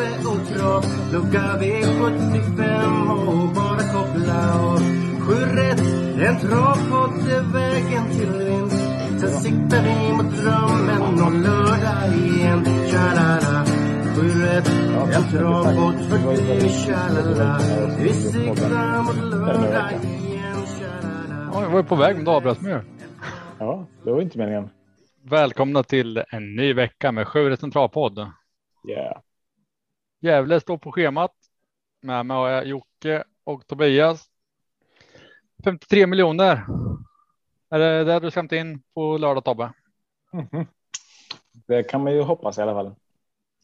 Tobbe och Trav Lucka V75 och bara koppla av Sju rätt, en travpodd är vägen till vinst. Sen siktar vi mot drömmen om lördag igen. Tja-la-la. Sju rätt, en travpodd för dig Tja-la-la. Vi siktar mot lördag igen. Tja-la-la. Ja, jag var ju på väg men då avbröt mig. Ja, det var inte meningen. Välkomna till en ny vecka med Sju Centralpodd. Yeah. Gävle står på schemat. Med mig har jag Jocke och Tobias. 53 miljoner. Är det där du ska hämta in på lördag Tobbe? Mhm. Det kan man ju hoppas i alla fall.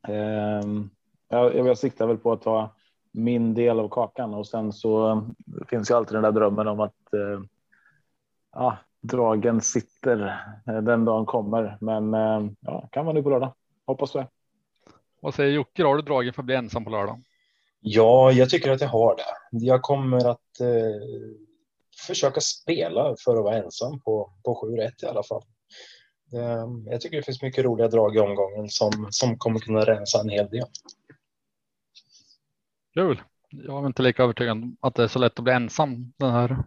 Ehm, jag, jag siktar väl på att ta min del av kakan och sen så finns ju alltid den där drömmen om att eh, ja, dragen sitter eh, den dagen kommer. Men eh, ja, kan vara nu på lördag. Hoppas det. Vad säger Jocke? Har du dragit för att bli ensam på lördag? Ja, jag tycker att jag har det. Jag kommer att eh, försöka spela för att vara ensam på, på 7 rätt i alla fall. Eh, jag tycker det finns mycket roliga drag i omgången som, som kommer kunna rensa en hel del. Kul. Jag är inte lika övertygad om att det är så lätt att bli ensam den här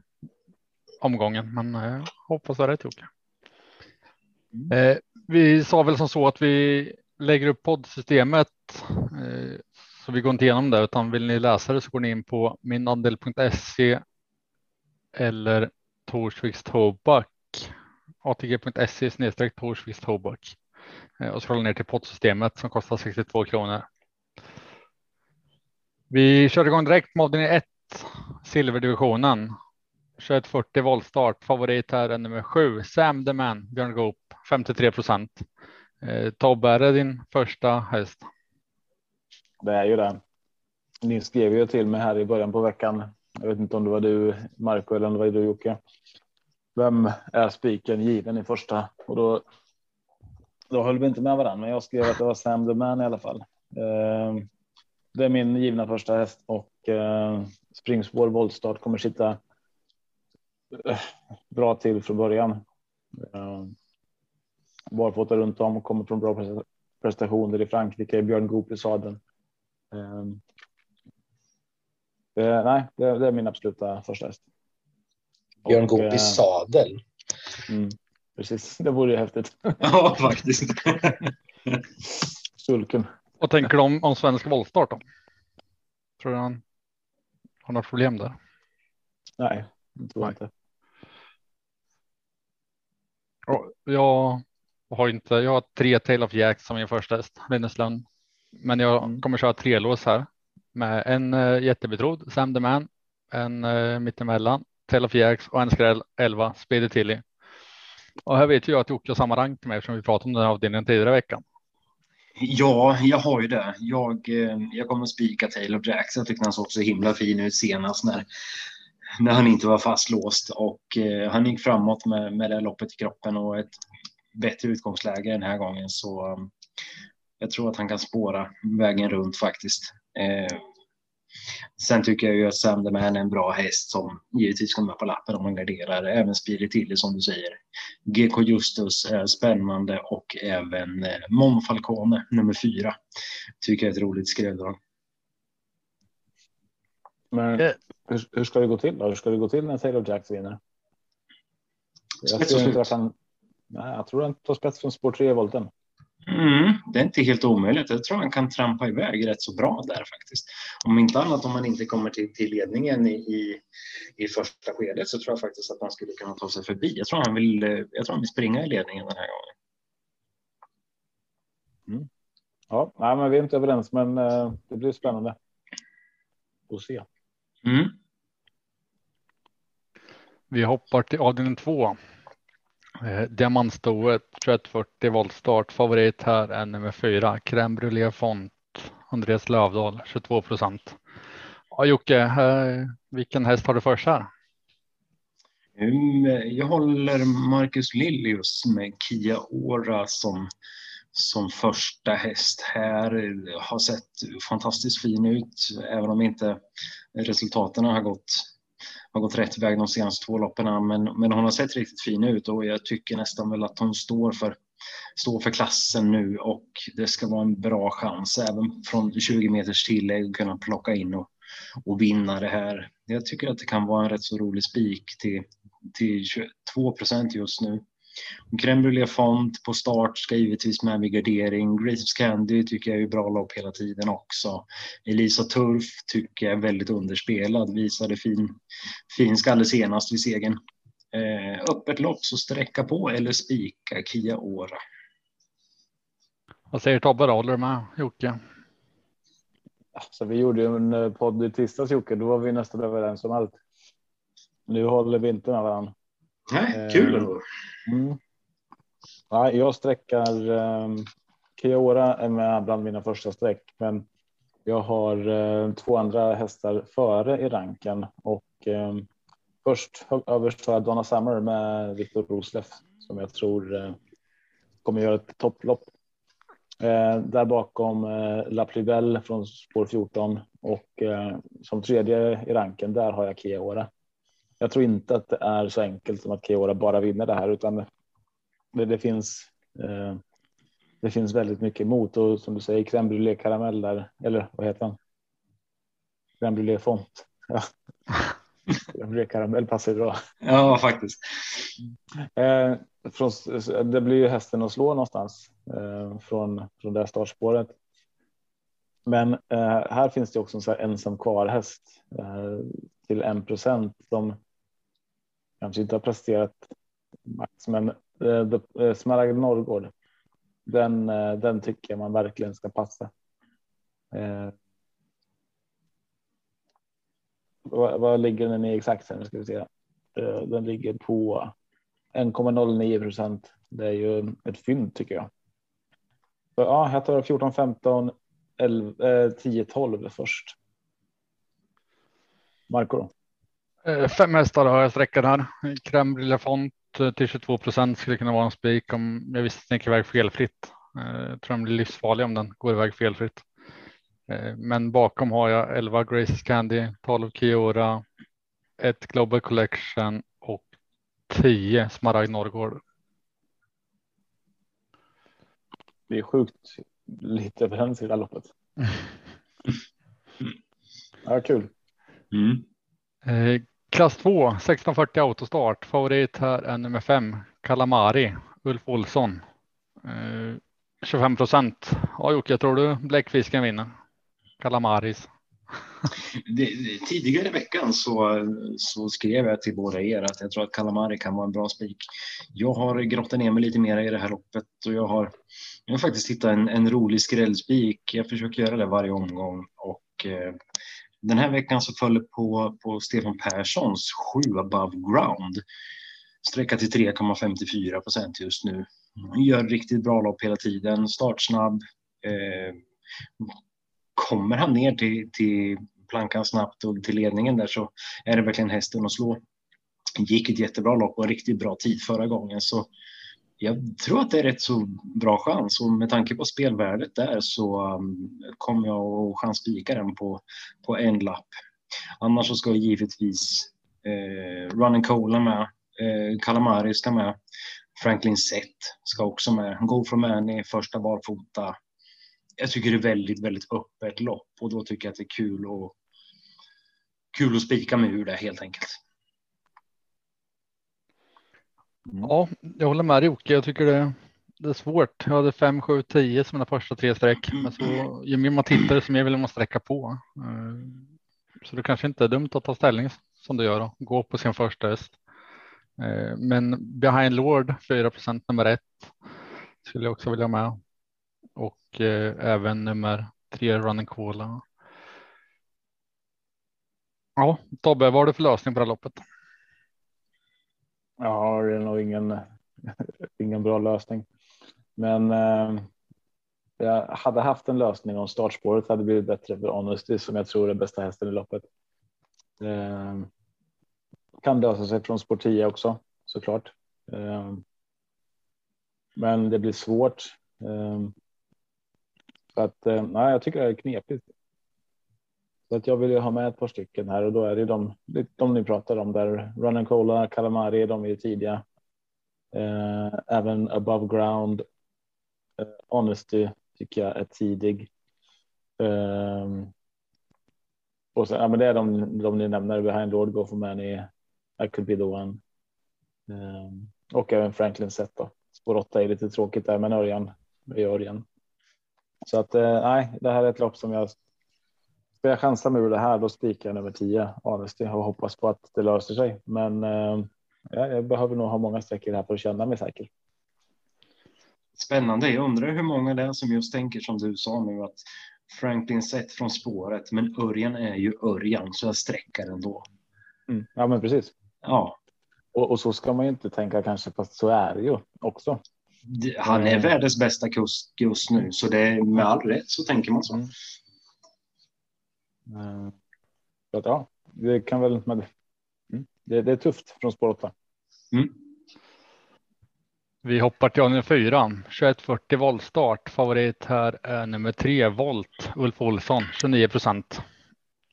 omgången, men eh, jag hoppas det är rätt Jocke. Eh, vi sa väl som så att vi lägger upp poddsystemet eh, så vi går inte igenom det utan vill ni läsa det så går ni in på minandel.se eller Torsviks Tobak atg.se snedstreck Torsviks Tobak eh, och scrollar ner till poddsystemet som kostar 62 kronor. Vi kör igång direkt med avdelning 1 silverdivisionen 2140 voltstart. Favorit här är nummer sju, Sam the Man, Björn Goop, 53 procent. Eh, Tobbe, är det din första häst? Det är ju det. Ni skrev ju till mig här i början på veckan. Jag vet inte om det var du Marco eller om det var du Jocke. Vem är spiken given i första? Och då. Då höll vi inte med varandra, men jag skrev att det var Sam the Man i alla fall. Eh, det är min givna första häst och eh, springspår voltstart kommer sitta eh, bra till från början. Eh, Eh, barfota runt om och kommer från bra prestationer i Frankrike. Björn Goop i sadeln. Eh, det, nej, det, det, är min absoluta första häst. Björn Goop eh, i sadel. Mm, precis, det vore ju häftigt. Ja, faktiskt. Sulken. Vad tänker du om, om svensk voltstart då? Tror du han har något problem där? Nej, det tror jag inte. Och har inte, jag har tre Tail of Jacks som min första häst, Linneslund. Men jag Mm. kommer köra tre lås här med en uh, jättebetrodd, Sam the Man, en uh, mittemellan, Tail of Jacks och en skräll 11, Speedy Tilly. Och här vet jag att Jocke har samma rank med eftersom vi pratade om den här avdelningen tidigare i veckan. Ja, jag har ju det. Jag, eh, jag kommer att spika Taylor Jacks. Jag tyckte han såg så himla fin ut senast när, när han inte var fastlåst och han gick framåt med, med det loppet i kroppen och ett bättre utgångsläge den här gången. Så um, jag tror att han kan spåra vägen runt faktiskt. Eh, sen tycker jag ju att Sam the Man är en bra häst som givetvis kommer på lappen om man garderar. Även Spirit Tilly som du säger. GK Justus är spännande och även eh, Mon Falcone nummer fyra. Tycker jag är ett roligt skrälldrag. Men Eh. hur, hur ska det gå till? Då? Hur ska det gå till när Taylor Jacks vinner? Jag tror inte att han. Nej, jag tror han tar spets från spår 3 i volten. Mm, det är inte helt omöjligt. Jag tror han kan trampa iväg rätt så bra där faktiskt. Om inte annat om man inte kommer till, till ledningen i, i, i första skedet så tror jag faktiskt att han skulle kunna ta sig förbi. Jag tror han vill, eh, jag tror han vill springa i ledningen den här gången. Ja, nej, men vi är inte överens, men eh, det blir spännande. Att se. Mm. Vi hoppar till avdelning två. Eh, Diamantstoet 2140 voltstart. Favorit här är nummer fyra. Crème Brûlée Font. Andreas Lövdahl 22 procent. Ja, Jocke, eh, vilken häst har du först här? Mm, jag håller Marcus Lillius med Kia Ora som, som första häst här. Har sett fantastiskt fin ut, även om inte resultaten har gått, har gått rätt väg de senaste två loppen. Men, men hon har sett riktigt fin ut och jag tycker nästan väl att hon står för, står för klassen nu och det ska vara en bra chans även från 20 meters tillägg att kunna plocka in och, och vinna det här. Jag tycker att det kan vara en rätt så rolig spik till, till 22 procent just nu. Crème Brûlée Font på start ska givetvis med vid gardering. Grace Candy tycker jag är bra lopp hela tiden också. Elisa Turf tycker jag är väldigt underspelad. Visade fin, fin skalle senast vid segern. Eh, öppet lopp så sträcka på eller spika Kia Ora. Vad säger Tobbe? då? Håller du med Jocke? Så vi gjorde ju en eh, podd i tisdags Jocke. Då var vi nästan överens om allt. Nu håller vi inte med varandra. Nej, kul Eh, ändå. Mm. Ja, jag sträckar um, Kiora är med bland mina första streck, men jag har eh, två andra hästar före i ranken och um, först överst har jag Donna Summer med Viktor Rosleff som jag tror eh, kommer göra ett topplopp. Eh, där bakom La Plibelle från spår 14 och som tredje i ranken där har jag Kiora. Jag tror inte att det är så enkelt som att Kiora bara vinner det här utan det, det finns. Eh, det finns väldigt mycket emot och som du säger crème brûlée karamell där eller vad heter han? Crème brûlée font. Ja. crème karamell passar bra. Ja, faktiskt. Eh, från, det blir ju hästen att slå någonstans eh, från, från det här startspåret. Men eh, här finns det också en ensam kvar häst eh, till en procent som kanske inte har presterat max, men eh, eh, Smaragd Norrgård. Den, eh, den tycker jag man verkligen ska passa. Eh, vad, vad ligger den i exakt sen? Nu ska vi se. Eh, den ligger på 1,09 procent. Det är ju ett fynd tycker jag. Så, ja, jag tar 14, 15, 11, eh, 10, 12 först. Marco då? Eh, Fem hästar har jag sträckan här. Crème Brûlée Font eh, till 22 procent skulle kunna vara en spik om jag visste att den gick iväg felfritt. Eh, Jag tror den blir livsfarlig om den går iväg felfritt. Men bakom har jag 11 Grace Candy, 12 Kiora, ett Global Collection och 10 Smaragd Norrgård. Det är sjukt lite överens i det här loppet. Ja, kul. Mm. Klass 2, 1640 autostart. Favorit här är nummer 5, Kalamari, Ulf Olsson. Eh, 25 procent. Ja, Jocke, tror du bläckfisken vinner? Kalamaris. Det, tidigare i veckan så, så skrev jag till båda er att jag tror att Calamari kan vara en bra spik. Jag har grottat ner mig lite mer i det här loppet och jag har, jag har faktiskt hittat en, en rolig skrällspik. Jag försöker göra det varje omgång och eh, den här veckan så föll det på, på Stefan Perssons 7 above ground. Sträcka till 3,54 procent just nu. Gör riktigt bra lopp hela tiden, startsnabb. Eh, kommer han ner till, till plankan snabbt och till ledningen där så är det verkligen hästen att slå. Gick ett jättebra lopp och riktigt bra tid förra gången så jag tror att det är rätt så bra chans och med tanke på spelvärdet där så um, kommer jag att chansspika den på, på en lapp. Annars så ska givetvis eh, Running Cola med, eh, Calamari ska med, Franklin Sett ska också med, Go from Annie första barfota, jag tycker det är väldigt, väldigt öppet lopp och då tycker jag att det är kul och kul att spika mig ur det helt enkelt. Mm. Ja, jag håller med Jocke. Jag tycker det, det är svårt. Jag hade 5, 7, 10 som mina första tre streck. Men så ju mer man tittar desto mer vill man sträcka på. Eh, så det kanske inte är dumt att ta ställning som du gör och gå på sin första häst. Eh, men behind Lord 4 nummer ett skulle jag också vilja ha med. Och eh, även nummer tre Running Cola. Ja, Tobbe, vad har du för lösning på det här loppet? Jag har nog ingen, ingen bra lösning. Men eh, jag hade haft en lösning om startspåret hade blivit bättre för Honesty som jag tror är bästa hästen i loppet. Eh, kan lösa sig från spår 10 också såklart. Eh, men det blir svårt. Eh, så att eh, nej, jag tycker det är knepigt. Så att jag vill ju ha med ett par stycken här och då är det de, de ni pratar om där. Run and Cola, Calamari, de är ju tidiga. Eh, även above ground. Eh, honesty tycker jag är tidig. Eh, och så, ja, men det är de, de ni nämner. Behind Lord, Go for Many, I could be the one. Eh, och även Franklin set då. Spår 8 är lite tråkigt där, men Örjan är Örjan. Så att eh, nej, det här är ett lopp som jag Ska jag chansa med det här, då spikar jag nummer 10 Honesty och hoppas på att det löser sig. Men eh, ja, jag behöver nog ha många sträckor här för att känna mig säker. Spännande. Jag undrar hur många det är som just tänker som du sa nu att Franklin sett från spåret, men Örjan är ju Örjan så jag sträcker ändå. Mm. Ja, men precis. Ja, Och, och så ska man ju inte tänka kanske, fast så är det ju också. han är Mm. världens bästa kusk just nu, så det är med all rätt så tänker man så. Mm. Eh, Så att, ja, det kan väl. Men, mm, det, det är tufft från spår 8. Vi hoppar till avdelning 4. 2140 voltstart. Favorit här är nummer 3 volt. Ulf Olsson 29 procent.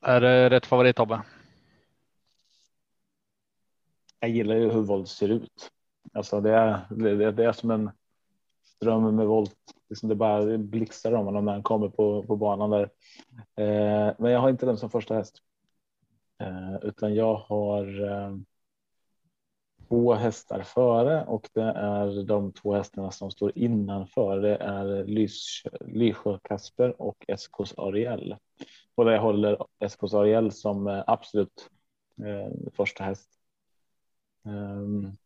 Är det rätt favorit Tobbe? Jag gillar ju hur våld ser ut. Alltså det är, det, det är som en ström med volt. Liksom det bara blixtrar om honom när han kommer på, på banan där. Eh, men jag har inte den som första häst. Eh, utan jag har eh, två hästar före och det är de två hästarna som står innanför. Det är Lysjö Kasper och SKs Ariel. Och där jag håller SKs Ariel som eh, absolut eh, första häst. Ehm,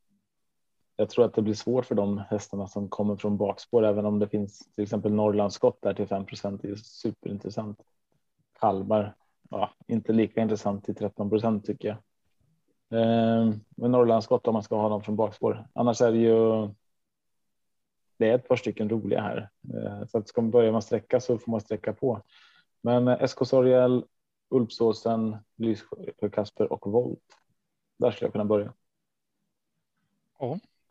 jag tror att det blir svårt för de hästarna som kommer från bakspår, även om det finns till exempel Norrlandsskott där till 5 procent. Det är superintressant. Kalmar, ja, inte lika intressant till 13 procent tycker jag. Ehm, Men Norrlandsskott om man ska ha dem från bakspår. Annars är det ju. Det är ett par stycken roliga här ehm, så att ska man börja man sträcka så får man sträcka på. Men SK Sorgel, Ulpsåsen, Lyssjö, Kasper och Volt. Där skulle jag kunna börja.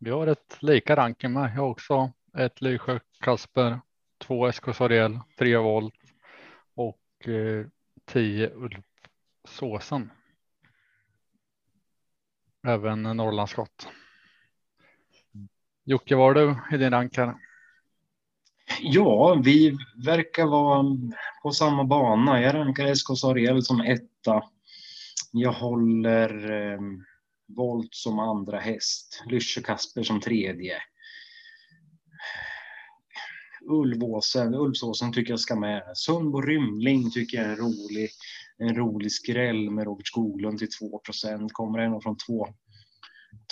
Vi har ett lika ranking med. Jag har också ett Lysjö Kasper, två SK Sorell, tre volt och eh, tio Ulf Såsen. Även Norrlandsskott. Jocke, var du i din rank här? Ja, vi verkar vara på samma bana. Jag rankar SK Sariel som etta. Jag håller eh, Volt som andra häst. Lysche Kasper som tredje. Ulvåsen, Ulvsåsen tycker jag ska med. Sundbo Rymling tycker jag är rolig. En rolig skräll med Robert Skoglund till 2% Kommer ändå från två,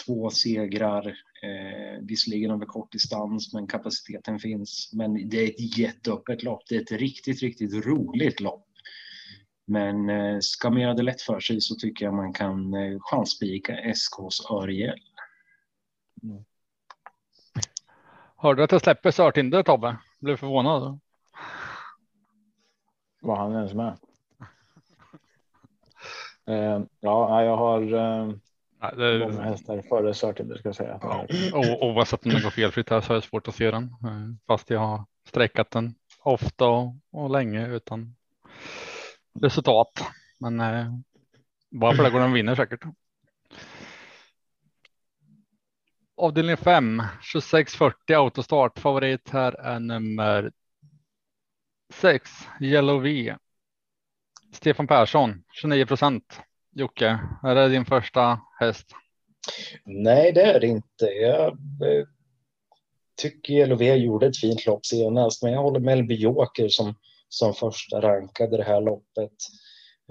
två segrar. Eh, visserligen över kort distans, men kapaciteten finns. Men det är ett jätteöppet lopp. Det är ett riktigt, riktigt roligt lopp. Men eh, ska man göra det lätt för sig så tycker jag man kan eh, chansspika SKs Örjel. Hörde du att jag släpper Sörtinder Tobbe? Blev förvånad. Var han ens med? Eh, ja, jag har eh, Nej, det, många hästar före Sörtinder ska jag säga. Ja, oavsett om den går felfritt här så är det svårt att se den. eh, Fast jag har sträckat den ofta och, och länge utan resultat. Men eh, bara för det går den vinner säkert. Avdelning 5, 2640 autostart. Favorit här är nummer 6, Yellow V. Stefan Persson, 29 procent. Jocke, är det din första häst? Nej, det är det inte. Jag eh, tycker V gjorde ett fint lopp senast, men jag håller Melby Joker som, som första rankade det här loppet.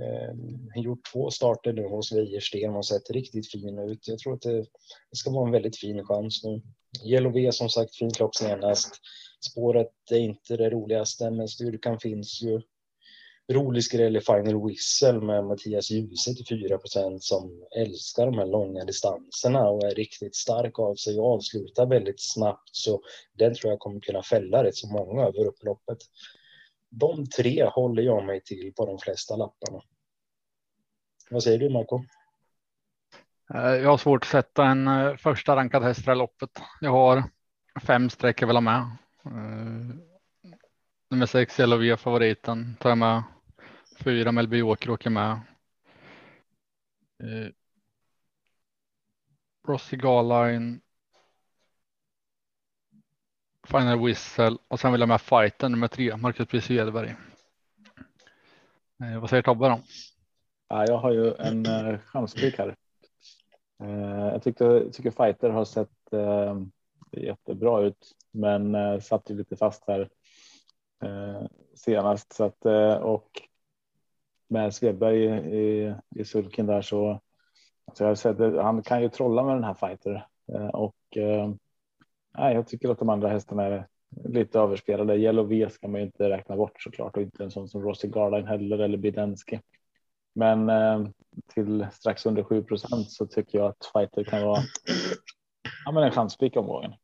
Eh, gjort två starter nu hos Wäjersten och sett riktigt fin ut. Jag tror att det, det ska vara en väldigt fin chans nu. LOV som sagt fint lopp senast. Spåret är inte det roligaste, men styrkan finns ju. rolig skräll i Final Whistle med Mattias Djuse till 4% som älskar de här långa distanserna och är riktigt stark av sig och avslutar väldigt snabbt. Så den tror jag kommer kunna fälla rätt så många över upploppet. De tre håller jag mig till på de flesta lapparna. Vad säger du Marco? Eh, jag har svårt att sätta en eh, första rankad häst i loppet. Jag har fem streck jag vill ha med. Eh, nummer sex LOV-favoriten, tar jag med. Fyra Melby Åker åker med. Rossi Garline. Final Whistle och sen vill jag med fighten nummer tre, Marcus Pris Edberg. Eh, vad säger Tobbe då? Ja, jag har ju en eh, chanspik här. Eh, jag tyckte, tycker fighter har sett eh, jättebra ut, men eh, satt ju lite fast här eh, senast så att eh, och med Svedberg i, i, i sulken där så så jag har sett han kan ju trolla med den här fighter och nej, jag tycker att de andra hästarna är lite överspelade. Yellow V ska man ju inte räkna bort såklart och inte en sån som Rossi Garline heller eller Bidensky. Men eh, till strax under 7 procent så tycker jag att fighter kan vara ja, men en chanspik omgången.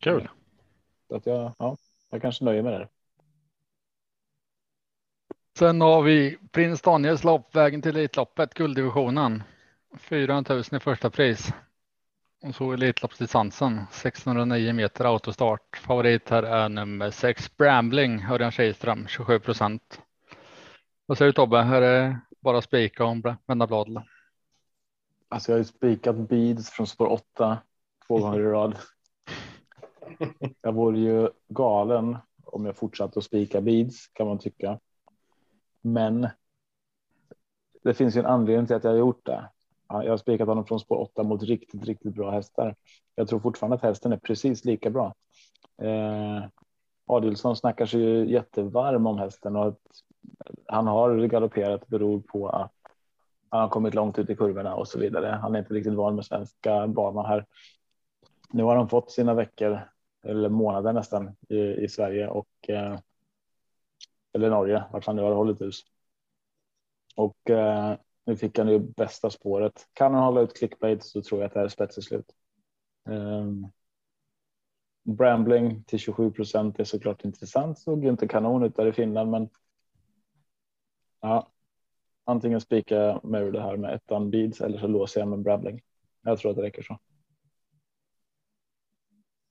Kul. Så att jag, ja, jag kanske nöjer mig där. Sen har vi prins Daniels lopp, vägen till Elitloppet, gulddivisionen. 4 000 i första pris. Och så Elitloppsdistansen 1609 meter autostart. Favorit här är nummer 6 Brambling, Örjan Kihlström 27 procent. Vad säger du Tobbe? Är det bara spika och vända blad? Alltså jag har ju spikat beads från spår 8 två gånger i rad. Jag vore ju galen om jag fortsatte att spika beads kan man tycka. Men. Det finns ju en anledning till att jag har gjort det. Jag har spikat honom från spår 8 mot riktigt, riktigt bra hästar. Jag tror fortfarande att hästen är precis lika bra. Eh, Adilson snackar sig ju jättevarm om hästen och att han har galopperat beror på att han har kommit långt ut i kurvorna och så vidare. Han är inte riktigt van med svenska banan här. Nu har han fått sina veckor eller månader nästan i, i Sverige och eh, eller Norge vart han nu har hållit hus. Och eh, nu fick han ju bästa spåret. Kan han hålla ut clickbait så tror jag att det här är spetsigt slut. Um, Brambling till 27 procent är såklart intressant. Såg ju inte kanon ut där i Finland, men. Ja, antingen spika med det här med ettan beads eller så låser jag med Brambling. Jag tror att det räcker så.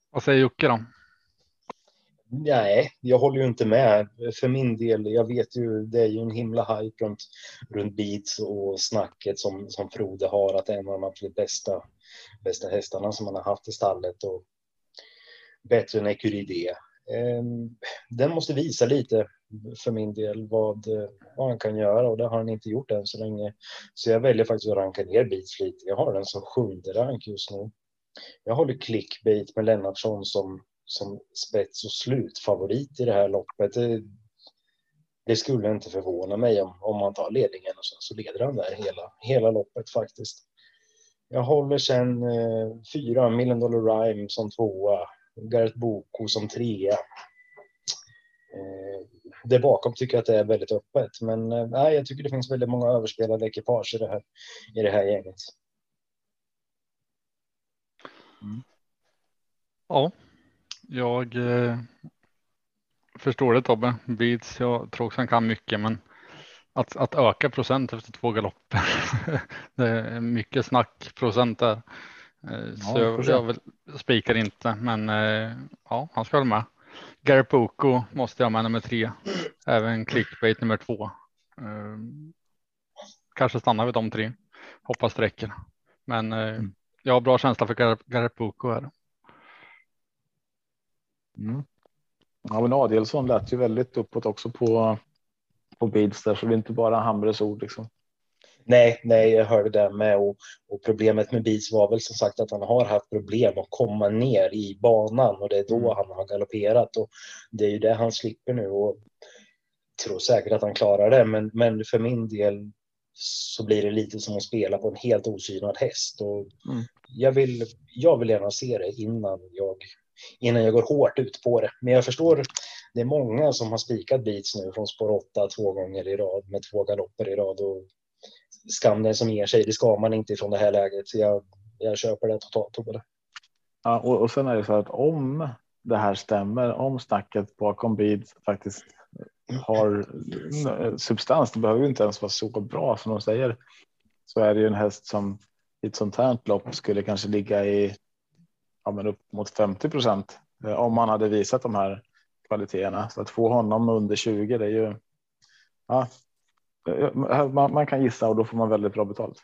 Vad säger Jocke då? Nej, jag håller ju inte med. För min del, jag vet ju, det är ju en himla hype runt, runt beats och snacket som, som Frode har, att det är en av de absolut bästa, bästa hästarna som man har haft i stallet. Och bättre än Ecuride. Ehm, den måste visa lite för min del vad, vad han kan göra och det har han inte gjort än så länge. Så jag väljer faktiskt att ranka ner Beats lite. Jag har den som sjunde rank just nu. Jag håller clickbait med Lennartsson som, som spets och slutfavorit i det här loppet. Det, det skulle inte förvåna mig om, om man tar ledningen och sen så leder han där hela, hela loppet faktiskt. Jag håller sen eh, fyra Million Dollar Rhyme som tvåa, Gareth Boko som trea. Eh, det bakom tycker jag att det är väldigt öppet, men eh, jag tycker det finns väldigt många överspelade ekipage i det här, i det här gänget. Mm. Ja, jag eh, förstår det Tobbe. Beats, jag tror också han kan mycket, men att, att öka procent efter två galopper. det är mycket snack procent där. Eh, så jag, jag spikar inte, men eh, ja, han ska vara med. Garapoko måste jag med nummer tre. Även clickbait nummer två. Eh, kanske stannar vid de tre. Hoppas det räcker. Men mm. jag har bra känsla för Gar Garapoko här. Mm. Ja, men Adelsson lät ju väldigt uppåt också på på beats där, så det är inte bara Hamres ord liksom. Nej, nej, jag hörde det med och, och, problemet med Beats var väl som sagt att han har haft problem att komma ner i banan och det är då mm. han har galopperat och det är ju det han slipper nu och tror säkert att han klarar det, men, men för min del så blir det lite som att spela på en helt osynad häst och mm. jag vill. Jag vill gärna se det innan jag innan jag går hårt ut på det. Men jag förstår det är många som har spikat beats nu från spår 8 två gånger i rad med två galopper i rad och skam den som ger sig. Det ska man inte från det här läget. Så jag, jag köper det totalt. Tobbe. Ja, och, och sen är det så att om det här stämmer, om snacket bakom beats faktiskt har substans, det behöver inte ens vara så bra som de säger, så är det ju en häst som i ett sånt här lopp skulle kanske ligga i ja, men upp mot 50 procent eh, om man hade visat de här kvaliteterna. Så att få honom under 20, det är ju. Ja, eh, man, man kan gissa och då får man väldigt bra betalt.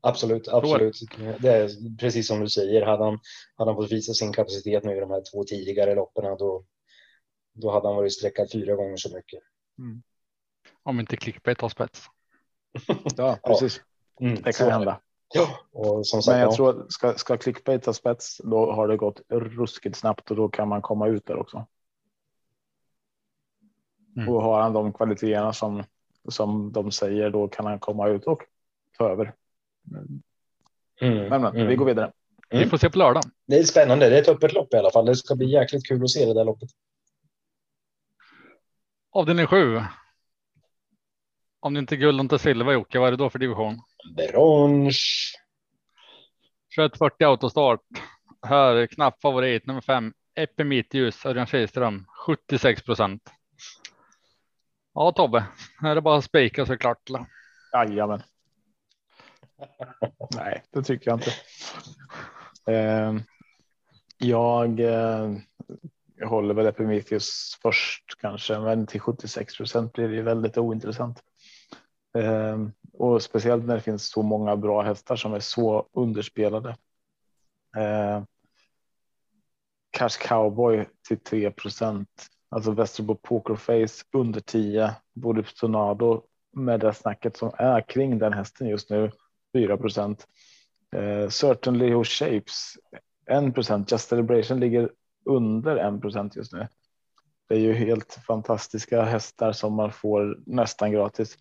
Absolut, absolut. Det är precis som du säger. Hade han, hade han fått visa sin kapacitet nu i de här två tidigare loppen, då, då hade han varit sträckad fyra gånger så mycket. Mm. Om inte clickbait tar spets. ja, precis. Ja. Mm, det kan hända. Ja, och som sagt, Men jag ja. tror ska, ska clickbait ta spets, då har det gått ruskigt snabbt och då kan man komma ut där också. Mm. Och har han de kvaliteterna som som de säger, då kan han komma ut och ta över. Mm. Men, men vi mm. går vidare. Vi får se på lördag. Det är spännande. Det är ett öppet lopp i alla fall. Det ska bli jäkligt kul att se det där loppet. Avdelning sju. Om det inte är guld och inte silver Jocke, vad är det då för division? Bronze. 2140 autostart. Här är knapp favorit nummer fem. Epimitius Örjan Kihlström 76 procent. Ja Tobbe, är det bara spika så är det klart. Jajamän. Nej, det tycker jag inte. Eh, jag, eh, håller väl Epimetheus först kanske, men till 76 procent blir det väldigt ointressant. Eh, och speciellt när det finns så många bra hästar som är så underspelade. Eh, Cash Cowboy till 3 procent. Alltså Västerbo Pokerface under 10. Borups Tornado med det snacket som är kring den hästen just nu 4 procent. Eh, Certainly Who Shapes 1 procent. Just Celebration ligger under 1 procent just nu. Det är ju helt fantastiska hästar som man får nästan gratis.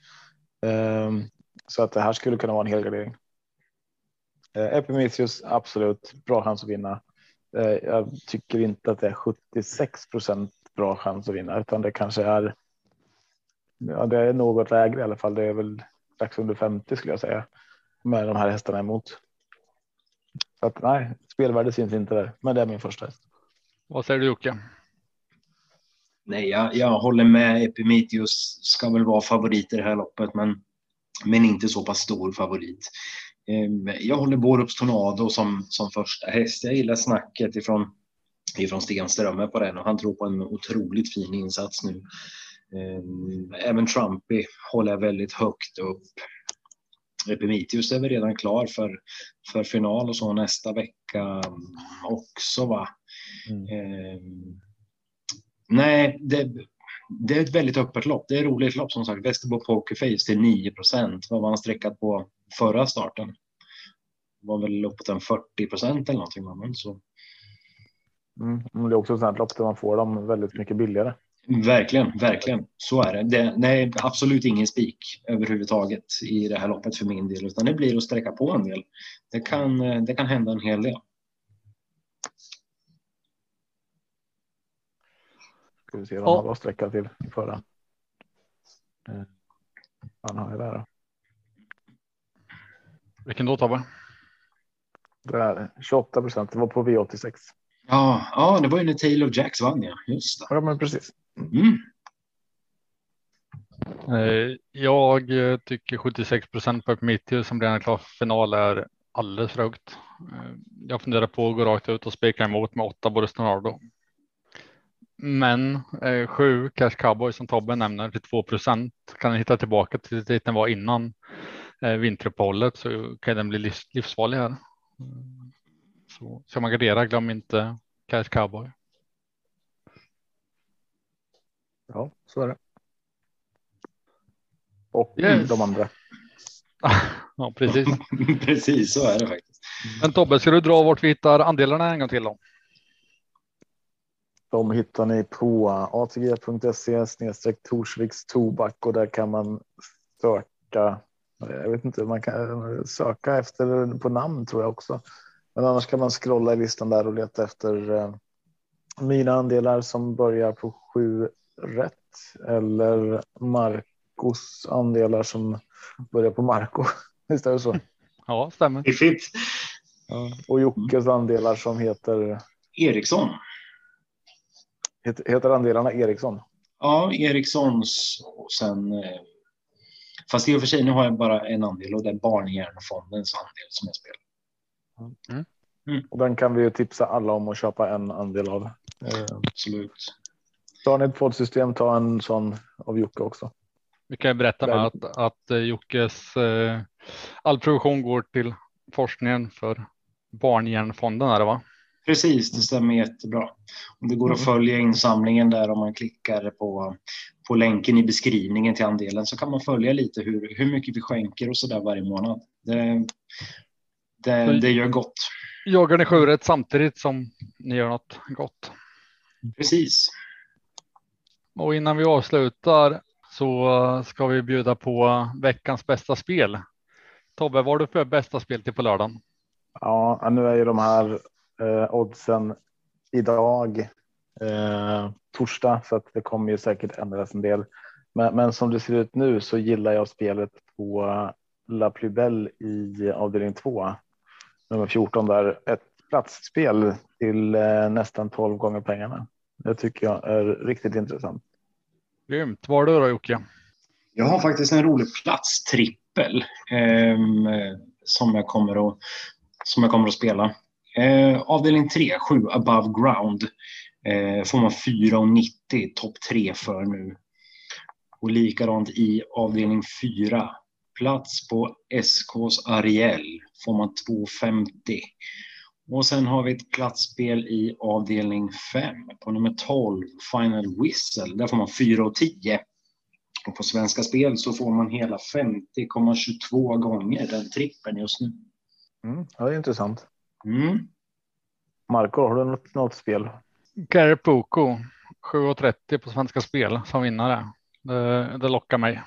Ehm, så att det här skulle kunna vara en helgardering. Eh, Epimetheus absolut bra chans att vinna. Eh, jag tycker inte att det är 76 procent bra chans att vinna utan det kanske är. Ja, det är något lägre i alla fall. Det är väl strax under 50 skulle jag säga med de här hästarna emot. Så att nej, spelvärde syns inte där, men det är min första häst. Vad säger du Jocke? Nej, jag, jag håller med. Epimetheus ska väl vara favorit i det här loppet, men, men inte så pass stor favorit. Ehm, jag håller Borups Tornado som, som första häst. Jag gillar snacket ifrån, ifrån Stenströmer på den och han tror på en otroligt fin insats nu. Ehm, även Trumpy håller jag väldigt högt upp. Epimetheus är väl redan klar för, för final och så nästa vecka också va. Mm. Ehm, nej, det, det är ett väldigt öppet lopp. Det är ett roligt lopp som sagt. Västerbo Pokerface till 9 procent. Vad var han streckat på förra starten? Det var väl uppåt en 40 procent eller någonting. Men så. Mm, det är också ett sånt lopp där man får dem väldigt mycket billigare. Verkligen, verkligen. Så är det. det. Är absolut ingen spik överhuvudtaget i det här loppet för min del, utan det blir att sträcka på en del. Det kan, det kan hända en hel del. Ska vi se vad han var sträckad till förra. Han har ju där. Då. Vilken då Tobbe? Det är 28 procent. Det var på V86. Ja, ja, det var ju när Taylor Jacks vann ja. Just det. Ja, men precis. Mm. Eh, jag tycker 76 procent på Epimetheus som redan är klar för final är alldeles för högt. Eh, jag funderar på att gå rakt ut och spika emot med åtta Boris Donardo. Men eh, sju Cash Cowboy som Tobbe nämner till 2 procent kan den hitta tillbaka till dit den var innan eh, vinteruppehållet så kan den bli livs, livsfarlig här. Så ska man gardera, glöm inte Cash Cowboy. Ja, så är det. Och yes. de andra. ja, precis. precis, så är det faktiskt. Men Tobbe, ska du dra vart vi hittar andelarna en gång till då? De hittar ni på atg.se snedstreck Torsviks tobak och där kan man söka. Jag vet inte, man kan söka efter på namn tror jag också. Men annars kan man scrolla i listan där och leta efter mina andelar som börjar på sju rätt eller Marcos andelar som börjar på Marco. Visst är det så? Ja, stämmer. Fiffigt. Ja. Och Jockes andelar som heter, Eriksson. Heter, andelarna Eriksson. Ja, Erikssons och sen. eh, Fast i och för sig, nu har jag bara en andel och det är Barnhjärnfondens andel som jag spelar. Och den kan vi ju tipsa alla om att köpa en andel av. Eh, Absolut. Tar ni ett poddsystem, ta en sån av Jocke också. Vi kan ju berätta med att, att eh, Jockes eh, all produktion går till forskningen för Barnhjärnfonden är det va? Precis, det stämmer jättebra. Och det går att följa insamlingen där om man klickar på, på länken i beskrivningen till andelen så kan man följa lite hur, hur mycket vi skänker och så där varje månad. Det, det, det gör gott. Jagar ni sju rätt samtidigt som ni gör något gott? Precis. Och innan vi avslutar så ska vi bjuda på veckans bästa spel. Tobbe, vad har du för bästa spel till på lördagen? Ja, nu är ju de här eh, oddsen idag eh, torsdag så att det kommer ju säkert ändras en del. Men, men som det ser ut nu så gillar jag spelet på La Plus Belle i avdelning 2. Nummer 14 där. Ett platsspel till eh, nästan 12 gånger pengarna. Det tycker jag är riktigt intressant. Grymt. Vad har du då Jocke? Jag har faktiskt en rolig platstrippel eh, som, jag kommer att, som jag kommer att spela. Eh, avdelning 3, 7 above ground. Eh, får man 4,90 topp 3 för nu. Och likadant i avdelning 4. Plats på SKs Ariel får man 2,50. Och sen har vi ett platsspel i avdelning 5 på nummer 12, Final Whistle. Där får man 4,10. Och på Svenska Spel så får man hela 50,22 gånger den trippen just nu. Mm, ja, det är intressant. Mm. Marco, har du något, något spel? Gary Poco 7,30 på Svenska Spel som vinnare. Det, det lockar mig.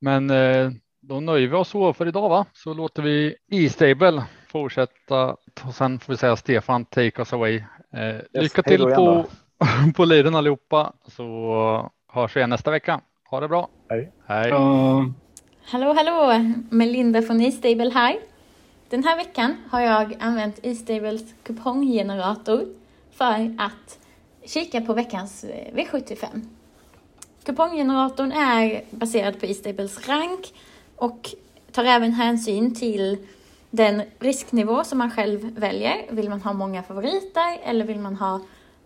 Men eh, då nöjer vi oss så för idag va? Så låter vi E-stable fortsätta och sen får vi säga Stefan take us away. Eh, lycka hej till på, på liren allihopa så hörs vi igen nästa vecka. Ha det bra. Hej. Hej. Ja, Hallå, hallå! Melinda från E-stable här. Den här veckan har jag använt E-stables kuponggenerator för att kika på veckans eh, V75. Kuponggeneratorn är baserad på E-stables rank och tar även hänsyn till den risknivå som man själv väljer. Vill man ha många favoriter eller vill man ha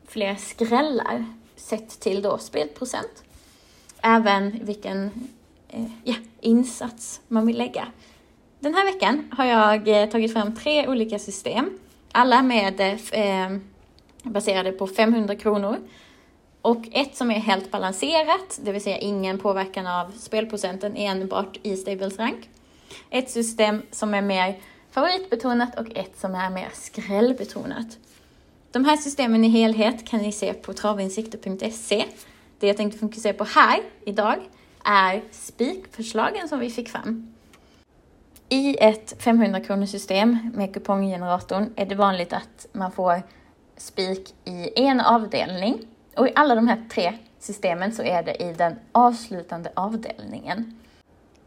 fler skrällar sett till då spelprocent? Även vilken eh, ja, insats man vill lägga. Den här veckan har jag eh, tagit fram tre olika system. Alla med eh, baserade på 500 kronor. Och ett som är helt balanserat, det vill säga ingen påverkan av spelprocenten, enbart i Stables rank. Ett system som är mer favoritbetonat och ett som är mer skrällbetonat. De här systemen i helhet kan ni se på travinsikter.se. Det jag tänkte fokusera på här idag är spikförslagen som vi fick fram. I ett 500 kronors system med kuponggeneratorn är det vanligt att man får spik i en avdelning. Och i alla de här tre systemen så är det i den avslutande avdelningen.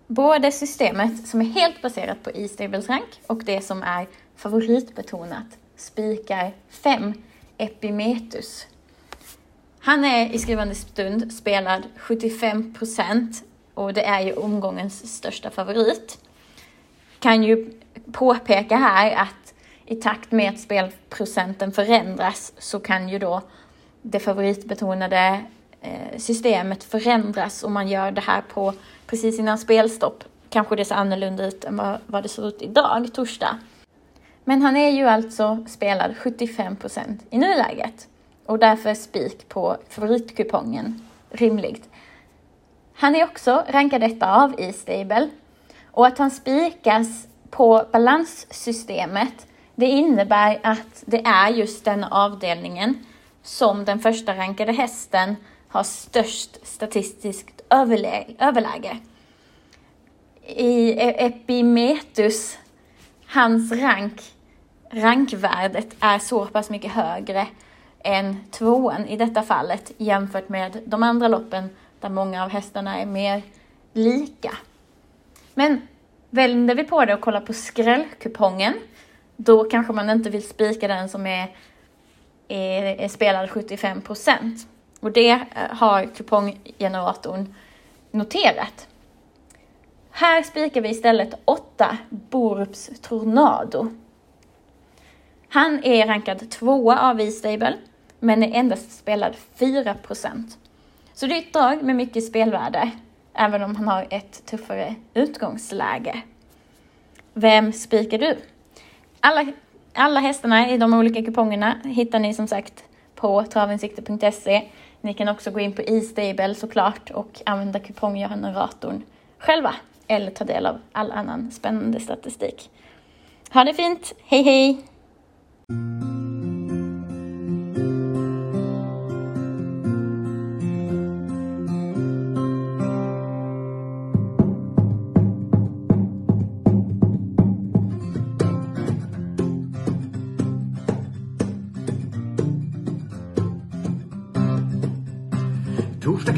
Både systemet som är helt baserat på E-stables rank och det som är favoritbetonat spikar 5 Epimetus. Han är i skrivande stund spelad 75 procent och det är ju omgångens största favorit. Kan ju påpeka här att i takt med att spelprocenten förändras så kan ju då det favoritbetonade eh, systemet förändras om man gör det här på precis innan spelstopp. Kanske det ser annorlunda ut än vad, vad det ser ut idag, torsdag. Men han är ju alltså spelad 75 procent i nuläget och därför spik på favoritkupongen rimligt. Han är också rankad etta av i Stable och att han spikas på balanssystemet det innebär att det är just den avdelningen som den första rankade hästen har störst statistiskt överläge. I e-, Epimetus, hans rank, rankvärdet är så pass mycket högre än tvåan i detta fallet jämfört med de andra loppen där många av hästarna är mer lika. Men vänder vi på det och kollar på skrällkupongen, då kanske man inte vill spika den som är, är, är spelad 75 procent. Och det eh, har kuponggeneratorn noterat. Här spikar vi istället 8 Borups Tornado. Han är rankad tvåa av E-stable, men är endast spelad 4 procent. Så det är ett drag med mycket spelvärde, även om han har ett tuffare utgångsläge. Vem spikar du? Alla, alla hästarna i de olika kupongerna hittar ni som sagt på travinsikte.se. Ni kan också gå in på E-stable såklart och använda kuponggeneratorn själva eller ta del av all annan spännande statistik. Ha det fint, hej hej!